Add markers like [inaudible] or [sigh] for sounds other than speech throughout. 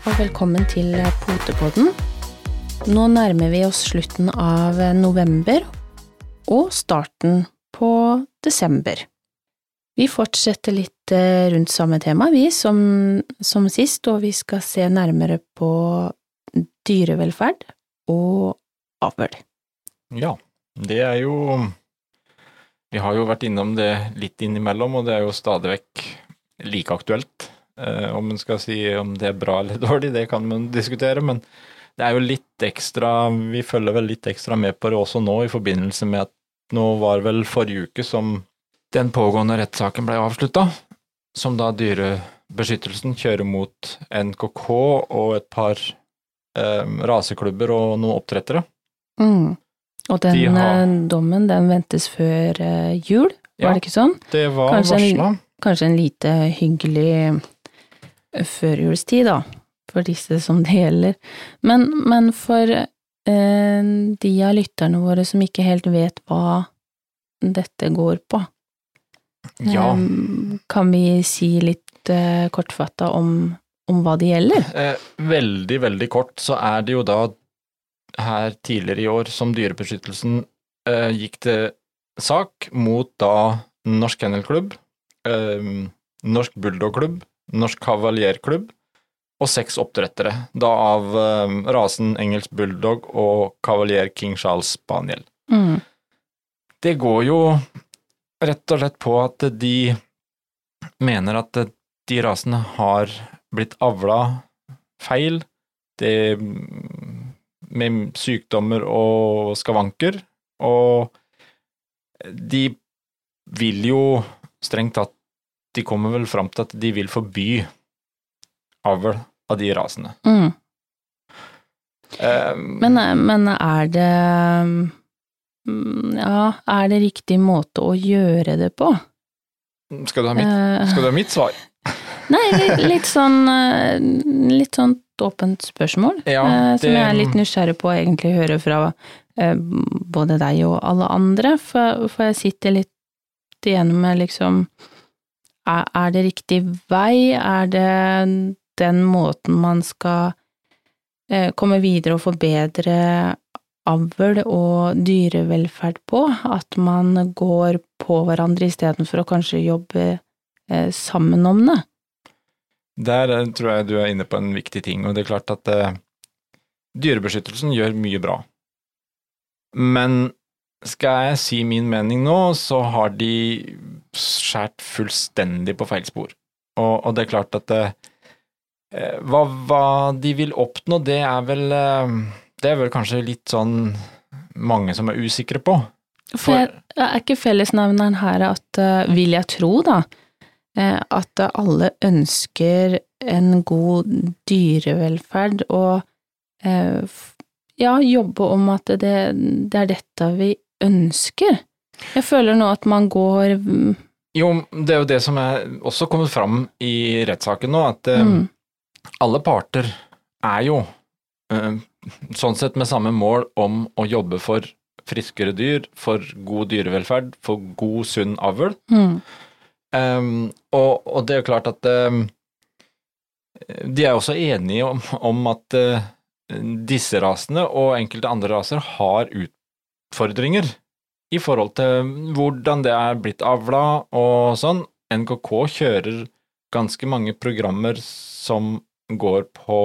Og velkommen til Potepodden. Nå nærmer vi oss slutten av november og starten på desember. Vi fortsetter litt eh, rundt samme tema, vi, som, som sist, og vi skal se nærmere på dyrevelferd og avl. Ja, det er jo Vi har jo vært innom det litt innimellom, og det er jo stadig vekk like aktuelt. Eh, om en skal si om det er bra eller [laughs] dårlig, det kan man diskutere, men det er jo litt ekstra Vi følger vel litt ekstra med på det også nå, i forbindelse med at nå var vel forrige uke som den pågående rettssaken ble avslutta, som da Dyrebeskyttelsen kjører mot NKK og et par eh, raseklubber og noen oppdrettere. Mm. Og den De har- eh, dommen, den ventes før eh, jul, var Ja. det ikke sånn? Det var Kanskje en- varsla. Kanskje en lite hyggelig førjulstid, da, for disse som det gjelder. Men, men for eh, de av lytterne våre som ikke helt vet hva dette går på, Ja. eh, kan vi si litt eh, kortfatta om, om hva det gjelder? Eh, veldig, veldig kort så er det jo da her tidligere i år som Dyrebeskyttelsen eh, gikk til sak mot da Norsk Kennelklubb, eh, Norsk Bulldogklubb, Norsk Kavaljerklubb og seks oppdrettere, da av eh, rasen engelsk bulldog og kavalier King Charles Spaniel. Mm. Det går jo rett og slett på at de mener at de rasene har blitt avla feil, det med sykdommer og skavanker, og de vil jo strengt tatt De kommer vel fram til at de vil forby avl av de rasene. Mm. Um, Men, men er det mm, Ja, er det riktig måte å gjøre det på? skal, du ha mitt, uh, skal du ha mitt svar? [laughs] Nei, litt, litt sånn eh, Litt sånn åpent spørsmål, Ja, det, som jeg er litt nysgjerrig på å egentlig høre fra eh, både deg og alle andre, for, for jeg sitter litt igjen med liksom er, det riktig vei? Er det den måten man skal eh, komme videre og forbedre avl og dyrevelferd på? At man går på hverandre istedenfor å kanskje jobbe eh, sammen om det? Der eh, tror jeg du er inne på en viktig ting, og det er klart at dyrebeskyttelsen gjør mye bra. Men skal jeg si min mening nå, så har de skjært fullstendig på feil spor. Og, og det er klart at eh, hva, hva de vil oppnå, det er vel eh, Det er vel kanskje litt sånn mange som er usikre på. For jeg, er ikke fellesnevneren her at, eh, vil jeg tro da, eh, at alle ønsker en god dyrevelferd og eh, ja, jobbe om at det, det er dette vi ønsker? Jeg føler nå at man går mm, Jo, det er jo det som er også kommet fram i rettssaken nå, at eh, mm, alle parter er jo eh, sånn sett med samme mål om å jobbe for friskere dyr, for god dyrevelferd, for god, sunn avl. mm, Um, og, og det er jo klart at um, de er også enige om, om at uh, disse rasene og enkelte andre raser har utfordringer i forhold til hvordan det er blitt avla og sånn. NKK kjører ganske mange programmer som går på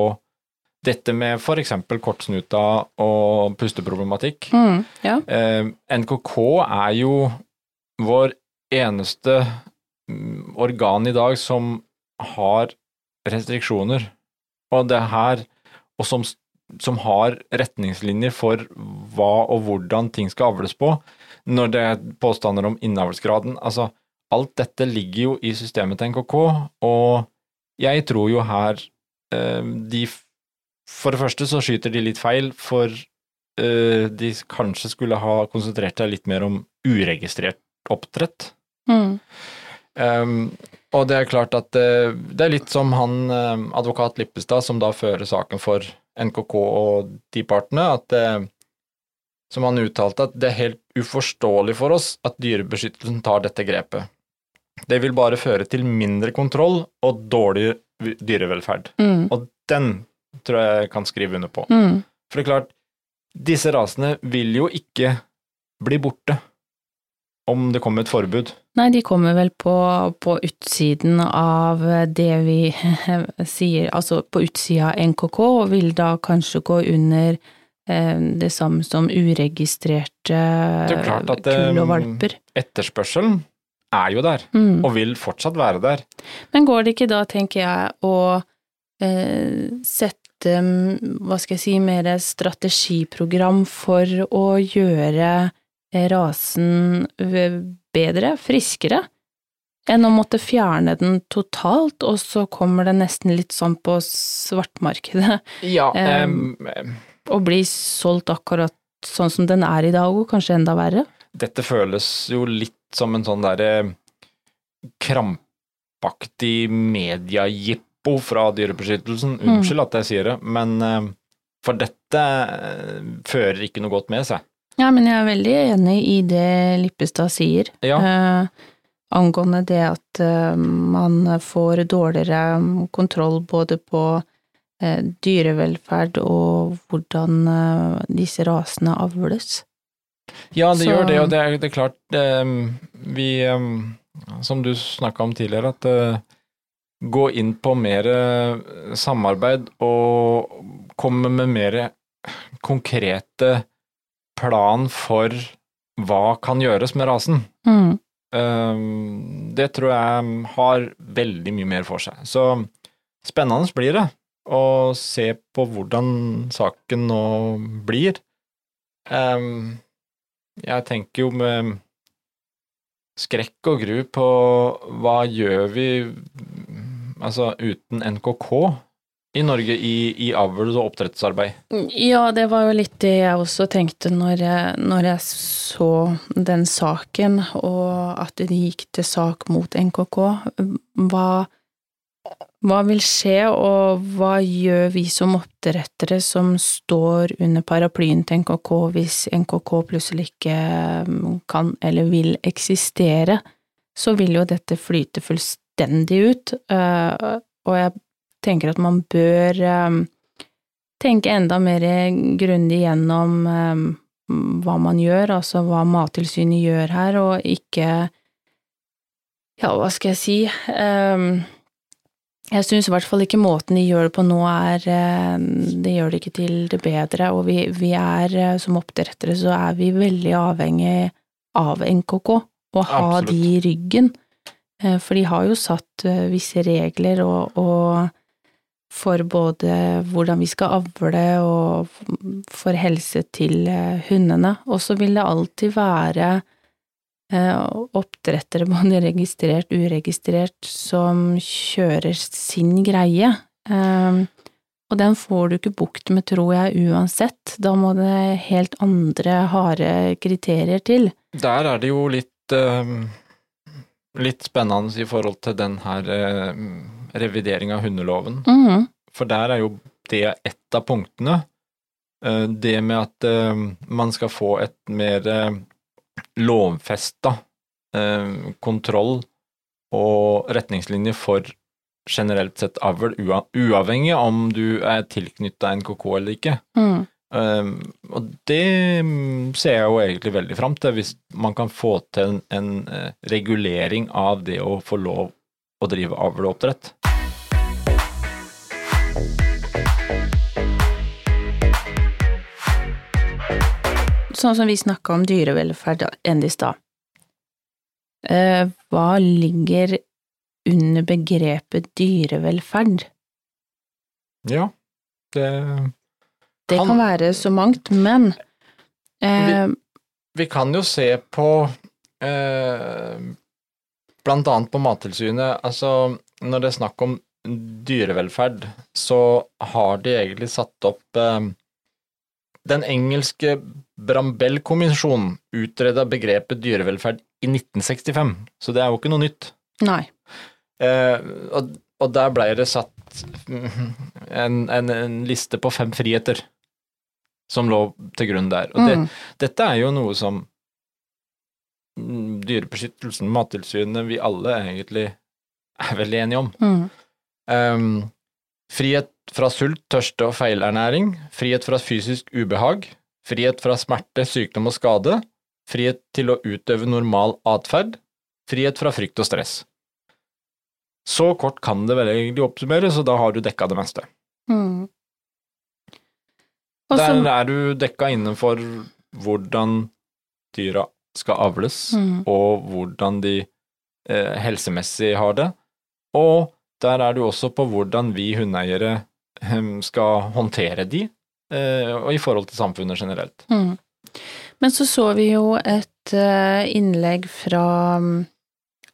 dette med for eksempel kortsnuta og pusteproblematikk. mm, ja. Eh, NKK er jo vår eneste mm, organ i dag som har restriksjoner, og det er her, og som, som har retningslinjer for hva og hvordan ting skal avles på, når det er påstander om innavlsgraden. Altså, alt dette ligger jo i systemet til NKK, og jeg tror jo her eh, de For det første så skyter de litt feil, for eh, de kanskje skulle ha konsentrert seg litt mer om uregistrert oppdrett. Mm, Um, og det er klart at det, det er litt som han eh, advokat Lippestad, som da fører saken for NKK og de partene, at eh, som han uttalte, at det er helt uforståelig for oss at Dyrebeskyttelsen tar dette grepet. Det vil bare føre til mindre kontroll og dårlig dyrevelferd. Mm. Og den tror jeg jeg kan skrive under på. Mm. For det er klart, disse rasene vil jo ikke bli borte om det kommer et forbud. Nei, de kommer vel på, på utsiden av det vi [laughs] sier, altså på utsida av NKK, og vil da kanskje gå under eh, det samme som uregistrerte er kull og eh, valper. Etterspørselen er jo der, Mm. og vil fortsatt være der. Men går det ikke da, tenker jeg, å eh, sette, hva skal jeg si, mer strategiprogram for å gjøre rasen bedre, friskere, enn å måtte fjerne den totalt, og så kommer det nesten litt sånn på svartmarkedet, Ja, [laughs] em, og blir solgt akkurat sånn som den er i dag, og kanskje enda verre? dette føles jo litt som en sånn derre krampaktig mediejippo fra Dyrebeskyttelsen. Mm. Unnskyld at jeg sier det, men eh, for dette eh, fører ikke noe godt med seg. Ja, men jeg er veldig enig i det Lippestad sier. Ja, eh, angående det at eh, man får dårligere kontroll både på eh, dyrevelferd og hvordan eh, disse rasene avles. ja det så- gjør det, og det er, det er klart eh, Vi, eh, som du snakka om tidligere, at gå inn på mer samarbeid og komme med mer konkrete plan for hva kan gjøres med rasen. Mm. Um, det tror jeg har veldig mye mer for seg. Så spennende blir det å se på hvordan saken nå blir. Um, jeg tenker jo med skrekk og gru på hva gjør vi altså uten NKK i Norge i, i avl og oppdrettsarbeid? Ja, det var jo litt det jeg også tenkte når jeg, når jeg så den saken, og at det gikk til sak mot NKK. Hva, hva vil skje, og hva gjør vi som oppdrettere som står under paraplyen til NKK hvis NKK plutselig ikke mm, kan eller vil eksistere? Så vil jo dette flyte fullstendig ut, eh, og jeg tenker at man bør eh, tenke enda mer grundig gjennom eh, hva man gjør, altså hva Mattilsynet gjør her, og ikke Ja, hva skal jeg si eh, Jeg syns i hvert fall ikke måten de gjør det på nå er eh, Det gjør det ikke til det bedre, og vi, vi er eh, som oppdrettere så er vi veldig avhengig av NKK, og ha Absolutt. de i ryggen. Eh, For de har jo satt visse regler og, og for både hvordan vi skal avle og for helse til eh, hundene. Og så vil det alltid være eh, oppdrettere, [laughs] både registrert og uregistrert, som kjører sin greie. Eh, Og den får du ikke bukt med, tror jeg, uansett. Da må det helt andre harde kriterier til. Der er det jo litt eh, litt spennende i forhold til den her revideringa av hundeloven. Mm. For der er jo det ett av punktene. eh, det med at eh, man skal få et mer uh, lovfesta eh, kontroll og retningslinjer for generelt sett avl, uavhengig om du er tilknytta NKK eller ikke. Mm. Um, og det mm, ser jeg jo egentlig veldig fram til, hvis man kan få til en, en eh, regulering av det å få lov å drive avl og oppdrett. Sånn som vi snakka om dyrevelferd enn i stad. Eh, hva ligger under begrepet dyrevelferd? Ja, det Det Kan- kan være så mangt, men eh, Vi kan jo se på eh, Blant annet på Mattilsynet. Altså, når det er snakk om dyrevelferd, så har de egentlig satt opp eh, Den engelske Brambell-kommisjonen utreda begrepet dyrevelferd i 1965, så det er jo ikke noe nytt. Nei. Eh, og, og der ble det satt en, en, en liste på fem friheter som lå til grunn der. Og det, Mm. dette er jo noe som mm, Dyrebeskyttelsen, Mattilsynet, vi alle egentlig er veldig enige om. Mm. Um, frihet fra sult, tørste og feilernæring, frihet fra fysisk ubehag, frihet fra smerte, sykdom og skade, frihet til å utøve normal atferd, frihet fra frykt og stress. Så kort kan det vel egentlig oppsummeres, og da har du dekka det meste. Mm. Der er du dekka innenfor hvordan dyra skal avles, Mm. og hvordan de eh, helsemessig har det. Og der er du også på hvordan vi hundeeiere eh, skal håndtere de, eh, og i forhold til samfunnet generelt. Mm. Men så så vi jo et eh, innlegg fra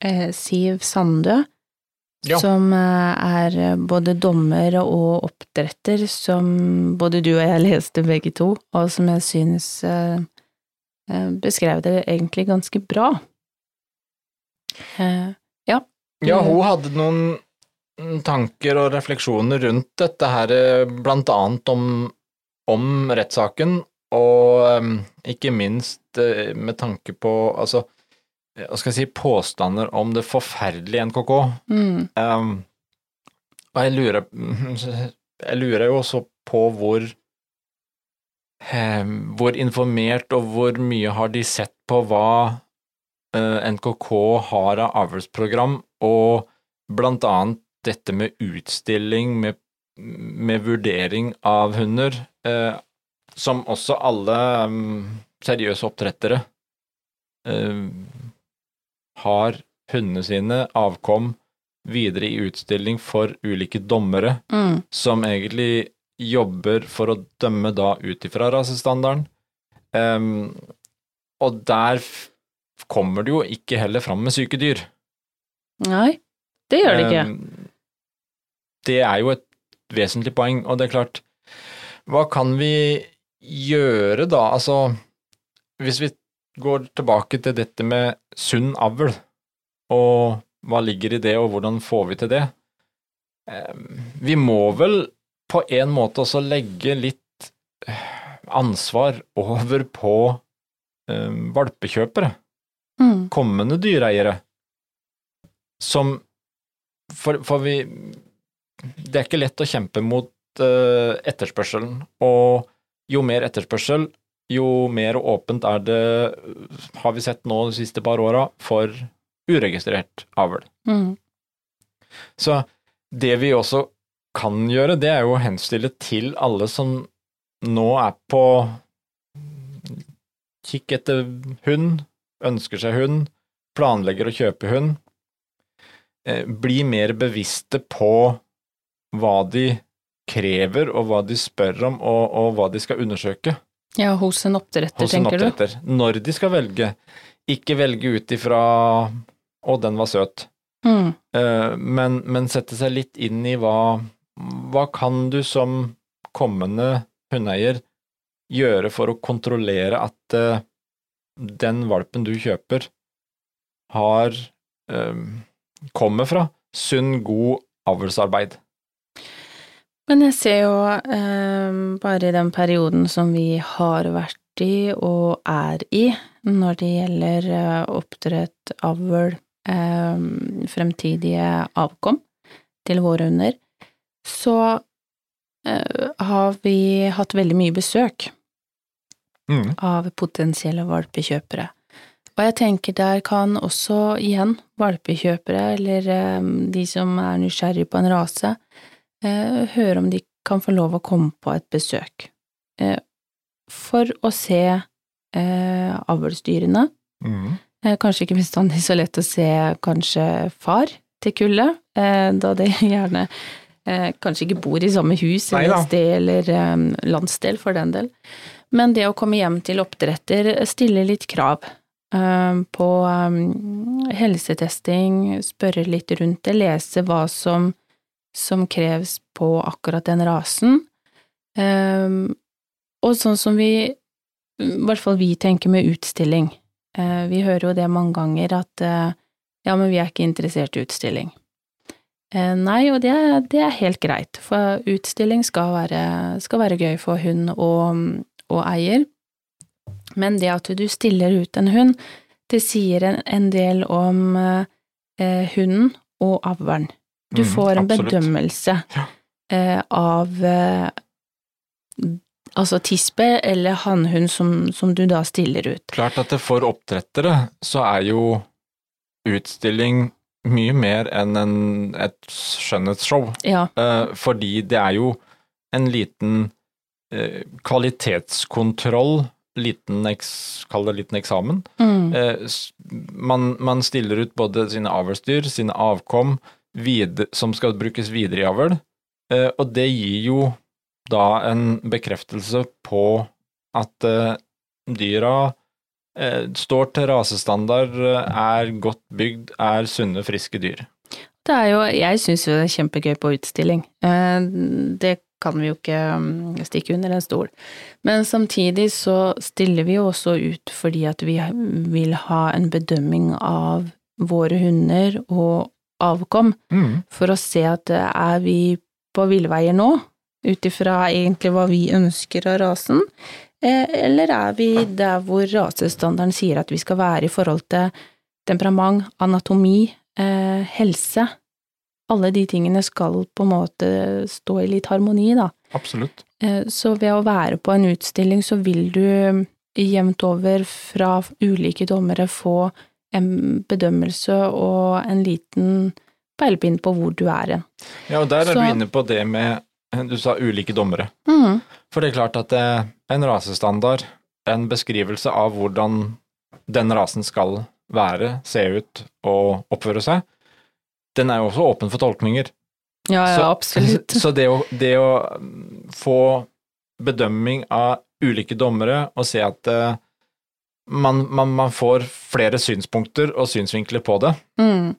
eh, Siv Sandø, Ja. som er både dommer og oppdretter, som både du og jeg leste begge to, og som jeg synes beskrev det egentlig ganske bra. Ja. Ja, hun hadde noen tanker og refleksjoner rundt dette her, eh, annet om, om rettssaken, og eh, ikke minst eh, med tanke på altså, hva skal jeg si, påstander om det forferdelige NKK. mm, Um, og jeg lurer, jeg lurer jo også på hvor um, hvor informert og hvor mye har de sett på hva uh, NKK har av avlsprogram, og blant annet dette med utstilling, med, med vurdering av hunder, eh, som også alle um, seriøse oppdrettere eh, har hundene sine, avkom, videre i utstilling for ulike dommere, mm, som egentlig jobber for å dømme da ut ifra rasestandarden. Um, og der kommer det jo ikke heller fram med syke dyr. Nei, det gjør det ikke. Em, det er jo et vesentlig poeng, og det er klart, hva kan vi gjøre da? Altså, hvis vi går tilbake til dette med sunn avl, og hva ligger i det, og hvordan får vi til det? Vi må vel på en måte også legge litt eh, ansvar over på valpekjøpere Mm, kommende dyreeiere som for, for vi Det er ikke lett å kjempe mot uh, etterspørselen, og jo mer etterspørsel, jo mer åpent er det, har vi sett nå de siste par åra, for uregistrert avl. mm, Så det vi også kan gjøre, det er jo å henstille til alle som nå er på kikk etter hund, ønsker seg hund, planlegger å kjøpe hund. Eh, Bli mer bevisste på hva de krever, og hva de spør om, og, og hva de skal undersøke Ja, hos en oppdretter, hos en tenker du? Når de skal velge. Ikke velge ut ifra 'å, den var søt'. Mm, Eh, men, men sette seg litt inn i hva, hva kan du som kommende hundeeier gjøre for å kontrollere at eh, den valpen du kjøper, har eh, kommer fra sunn, god avlsarbeid. Men jeg ser jo eh, bare i den perioden som vi har vært i og er i når det gjelder eh, oppdrett, avl, eh, fremtidige avkom til våre hunder, så eh, har vi hatt veldig mye besøk Mm. av potensielle valpekjøpere. Og jeg tenker der kan også igjen valpekjøpere, eller eh, de som er nysgjerrig på en rase, høre om de kan få lov å komme på et besøk. Eh, for å se eh, avlsdyrene. Mm. Eh, kanskje ikke bestandig så lett å se kanskje far til kullet, eh, da de [laughs] gjerne eh, kanskje ikke bor i samme hus eller sted, eller eh, landsdel for den del. Men det å komme hjem til oppdretter stiller litt krav eh, på eh, helsetesting, spørre litt rundt det, lese hva som, som kreves på akkurat den rasen. Eh, og sånn som vi, i hvert fall vi tenker med utstilling. Eh, vi hører jo det mange ganger at eh, ja, men vi er ikke interessert i utstilling. Eh, nei, og det, det er helt greit, for utstilling skal være, skal være gøy for hund og, og eier. Men det at du stiller ut en hund, det sier en, en del om eh, hunden og avlen. Du Mm, får en absolutt. bedømmelse eh, av eh, altså tispe eller hannhund som, som du da stiller ut. Klart at det for oppdrettere så er jo utstilling mye mer enn en, et skjønnhetsshow. Ja. Eh, fordi det er jo en liten eh, kvalitetskontroll, liten kall det liten eksamen. Mm. Eh, man, man stiller ut både sine avlsdyr, sine avkom, vid, som skal brukes videre i avl, eh, og det gir jo da en bekreftelse på at eh, dyra eh, står til rasestandard, er godt bygd, er sunne, friske dyr. Det er jo, jeg syns jo det er kjempegøy på utstilling. Det kan vi jo ikke mm, stikke under en stol. Men samtidig så stiller vi jo også ut fordi at vi vil ha en bedømming av våre hunder og avkom, for å se at eh, er vi på villveier nå, ut ifra egentlig hva vi ønsker av rasen, eh, eller er vi der hvor rasestandarden sier at vi skal være i forhold til temperament, anatomi, eh, helse. Alle de tingene skal på en måte stå i litt harmoni, da. Absolutt. Så ved å være på en utstilling, så vil du jevnt over fra ulike dommere få en bedømmelse og en liten peilepinn på hvor du er hen. Ja, og der er Så- du inne på det med Du sa ulike dommere. Mm. For det er klart at det, en rasestandard, en beskrivelse av hvordan den rasen skal være, se ut og oppføre seg, den er jo også åpen for tolkninger. Ja, ja, Så- absolutt. [laughs] Så det å, det å få bedømming av ulike dommere og se at eh, man, man, man får flere synspunkter og synsvinkler på det, Mm.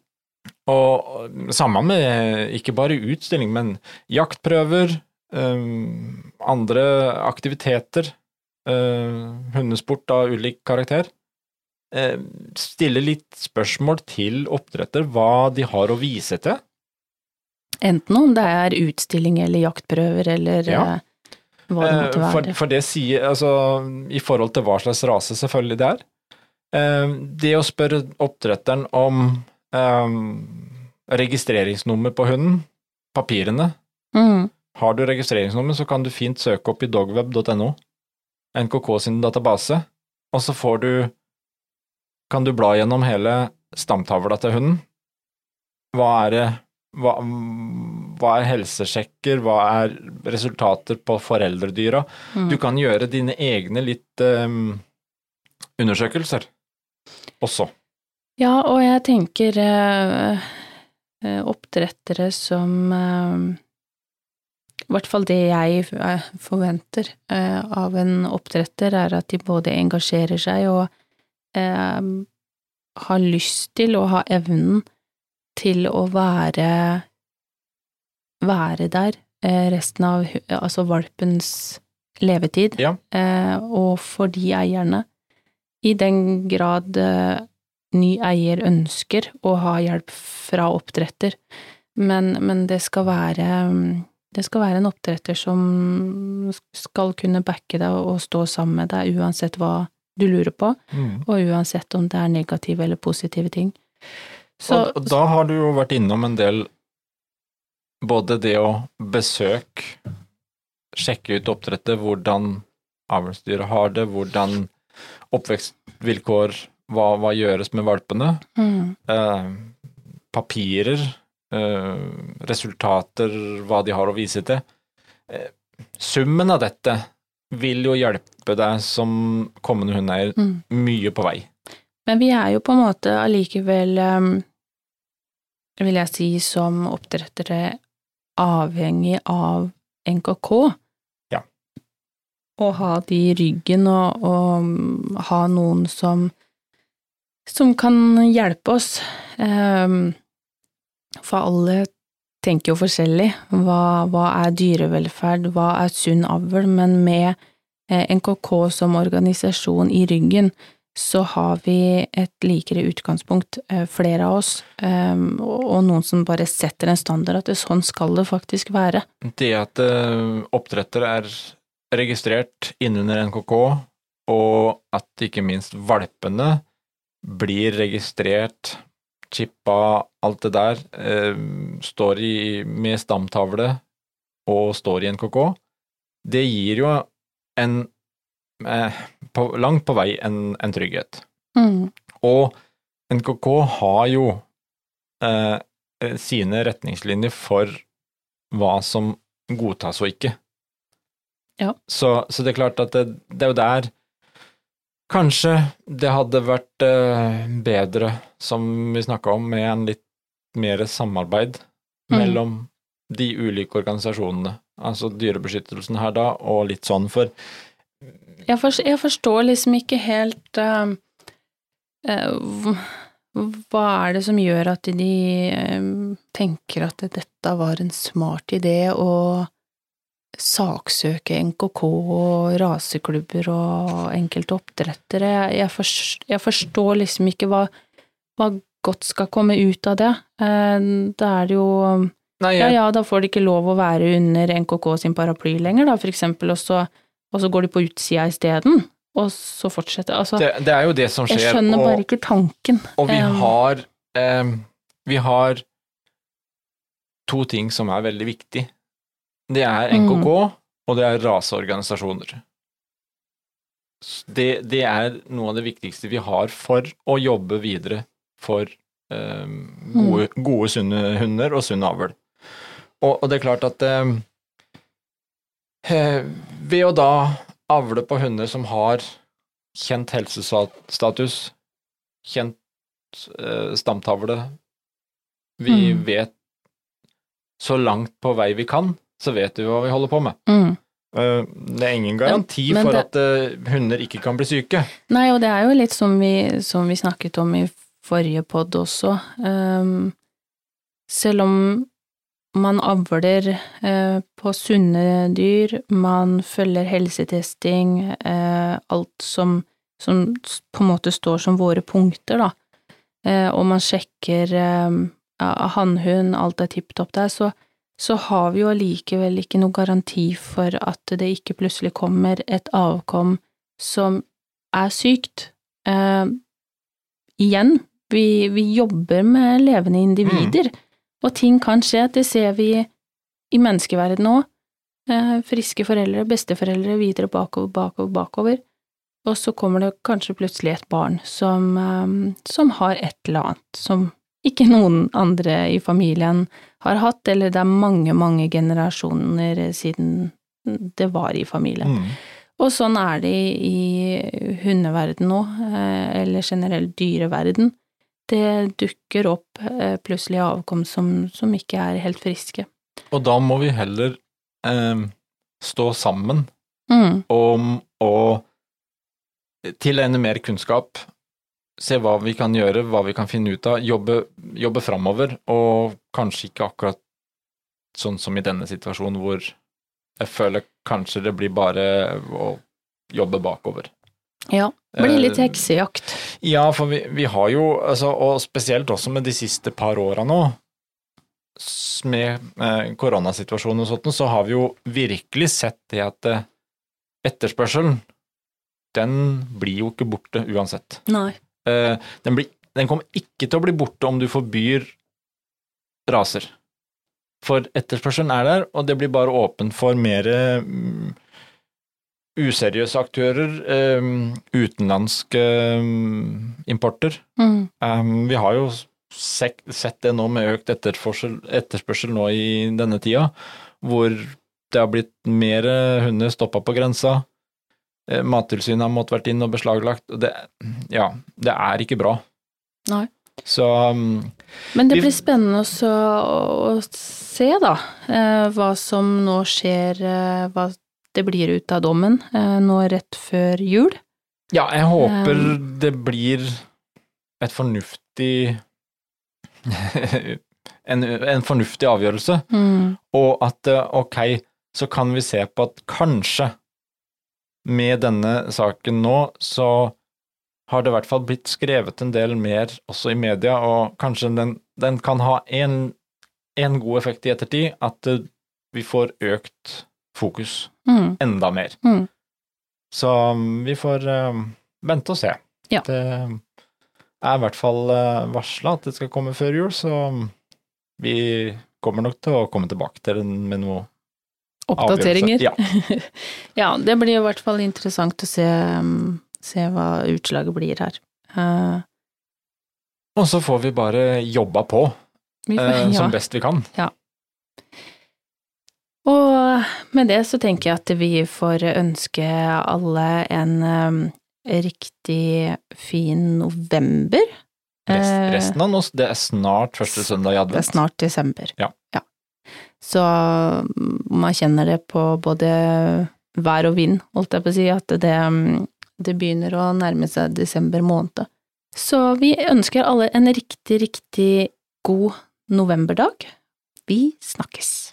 og sammen med ikke bare utstilling, men jaktprøver, um, andre aktiviteter, uh, hundesport av ulik karakter. Eh, stille litt spørsmål til oppdretter hva de har å vise til. Enten om det er utstilling eller jaktprøver eller Ja. Hva det måtte Eh, være. For, for det sier, altså, i forhold til hva slags rase selvfølgelig det er. Eh, det å spørre oppdretteren om um, registreringsnummer på hunden, papirene. Mm. Har du registreringsnummer, så kan du fint søke opp i dogweb.no, NKK sin database, og så får du kan du bla gjennom hele stamtavla til hunden. Hva er det hva, hva er helsesjekker, hva er resultater på foreldredyra? Mm. Du kan gjøre dine egne litt um, undersøkelser også. Ja, og jeg tenker eh, oppdrettere som eh, I hvert fall det jeg forventer eh, av en oppdretter, er at de både engasjerer seg og eh, har lyst til og har evnen til å være være der eh, resten av altså valpens levetid, Ja. eh, og for de eierne. I den grad eh, ny eier ønsker å ha hjelp fra oppdretter, men, men det skal være mm, det skal være en oppdretter som skal kunne backe deg og stå sammen med deg uansett hva du lurer på, og uansett om det er negative eller positive ting. Så, og, og da har du jo vært innom en del både det å besøke, sjekke ut oppdrettet, hvordan avlsdyret har det, hvordan oppvekstvilkår, hva, hva gjøres med valpene, mm, eh, papirer, eh, resultater, hva de har å vise til. Eh, summen av dette vil jo hjelpe deg som kommende hundeeier mm. mye på vei. Men vi er jo på en måte allikevel, um, vil jeg si, som oppdrettere avhengig av NKK. Ja. Å ha de i ryggen og, og um, ha noen som som kan hjelpe oss. Um, for alle tenker jo forskjellig. Hva, hva er dyrevelferd, hva er sunn avl? Men med eh, NKK som organisasjon i ryggen, så har vi et likere utgangspunkt, eh, flere av oss, um, og, noen som bare setter en standard at det, sånn skal det faktisk være. Det at oppdretter oppdrettere er registrert innunder NKK, og at ikke minst valpene blir registrert chippa, alt det der, eh, står i, med stamtavle og står i NKK, det gir jo en eh, på, langt på vei en, en trygghet. Mm. Og NKK har jo eh, sine retningslinjer for hva som godtas og ikke. Ja. Så, så det er klart at det, det er jo der Kanskje det hadde vært eh, bedre, som vi snakka om, med en litt mer samarbeid Mm. mellom de ulike organisasjonene. Altså Dyrebeskyttelsen her da, og litt sånn, for Jeg, forstår, jeg forstår liksom ikke helt uh, uh, Hva er det som gjør at de uh, tenker at dette var en smart idé å saksøke NKK og raseklubber og enkelte oppdrettere? Jeg, jeg, forstår, jeg forstår liksom ikke hva, hva godt skal komme ut av det. Da er det jo Nei, ja ja, ja, da får de ikke lov å være under NKK sin paraply lenger, da, for eksempel, og så, og så går de på utsida isteden, og så fortsetter Altså, det, det er jo det som skjer. jeg skjønner og, bare ikke tanken. Og vi Um, har eh, Vi har to ting som er veldig viktig. Det er Mm. NKK, og det er raseorganisasjoner. Det, det er noe av det viktigste vi har for å jobbe videre for eh, gode, gode, sunne hunder og sunn avl. Og, og det er klart at eh, eh, ved å da avle på hunder som har kjent helsestatus, kjent eh, stamtavle. Vi Mm. vet så langt på vei vi kan, så vet vi hva vi holder på med. Mm. Eh, det er ingen garanti men for det- at eh, hunder ikke kan bli syke. Nei, og det er jo litt som vi, som vi snakket om i forrige pod også. Um, selv om man avler eh, på sunne dyr, man følger helsetesting, eh, alt som, som på en måte står som våre punkter, da, eh, og man sjekker hannhund, alt er tipp topp der, så, så har vi jo allikevel ikke noe garanti for at det ikke plutselig kommer et avkom som er sykt. Eh, igjen, vi, vi jobber med levende individer, og ting kan skje. Det ser vi i menneskeverden nå. Eh, friske foreldre, besteforeldre videre bakover, bakover, bakover. Og så kommer det kanskje plutselig et barn som, eh, som har et eller annet som ikke noen andre i familien har hatt, eller det er mange, mange generasjoner siden det var i familien. Mm. Og sånn er det i, i hundeverden nå, eh, eller generelt dyreverden. Det dukker opp eh, plutselig avkom som, som ikke er helt friske. Og da må vi heller eh, stå sammen Mm, om å tilegne mer kunnskap, se hva vi kan gjøre, hva vi kan finne ut av, jobbe, jobbe framover, og kanskje ikke akkurat sånn som i denne situasjonen hvor jeg føler kanskje det blir bare å jobbe bakover. ja, blir litt Eh, heksejakt. Ja, for vi, vi har jo, altså, og spesielt også med de siste par åra nå, med eh, koronasituasjonen og sånt, så har vi jo virkelig sett det at eh, etterspørselen, den blir jo ikke borte uansett. Nei. Den, blir, den kommer ikke til å bli borte om du forbyr raser. For etterspørselen er der, og det blir bare åpent for mer mm, useriøse aktører, eh, utenlandske mm, importer. Mm, Um, vi har jo sett, det nå med økt etterspørsel, nå i denne tida, hvor det har blitt mer hunder stoppa på grensa. Eh, Mattilsynet har måttet vært inn og beslaglagt. Det, ja, det er ikke bra. Nei. Så Men det blir spennende å, å se, da, eh, hva som nå skjer, eh, hva det blir ut av dommen eh, nå rett før jul. ja, jeg håper det blir et fornuftig [laughs] en, en fornuftig avgjørelse. Mm, Og at eh, ok, så kan vi se på at kanskje med denne saken nå, så har det i hvert fall blitt skrevet en del mer også i media, og kanskje den, den kan ha en, en god effekt i ettertid, at eh, vi får økt fokus mm, enda mer. mm. Så um, vi får uh, vente og se. Ja. Det, er i hvert fall varsla at det skal komme før jul, så vi kommer nok til å komme tilbake til den med noe Oppdateringer. [laughs] Ja. ja, det blir i hvert fall interessant å se, um, se hva utslaget blir her. Uh, og så får vi bare jobba på får, som ja. best vi kan. Ja. Og med det så tenker jeg at vi får ønske alle en um, riktig fin november. Rest, Eh, resten av nå, det er snart første søndag i advent. Det er snart desember. Ja. Så mm, man kjenner det på både vær og vind, holdt jeg på å si, at det, mm, det begynner å nærme seg desember måned. Så vi ønsker alle en riktig, riktig god novemberdag. Vi snakkes!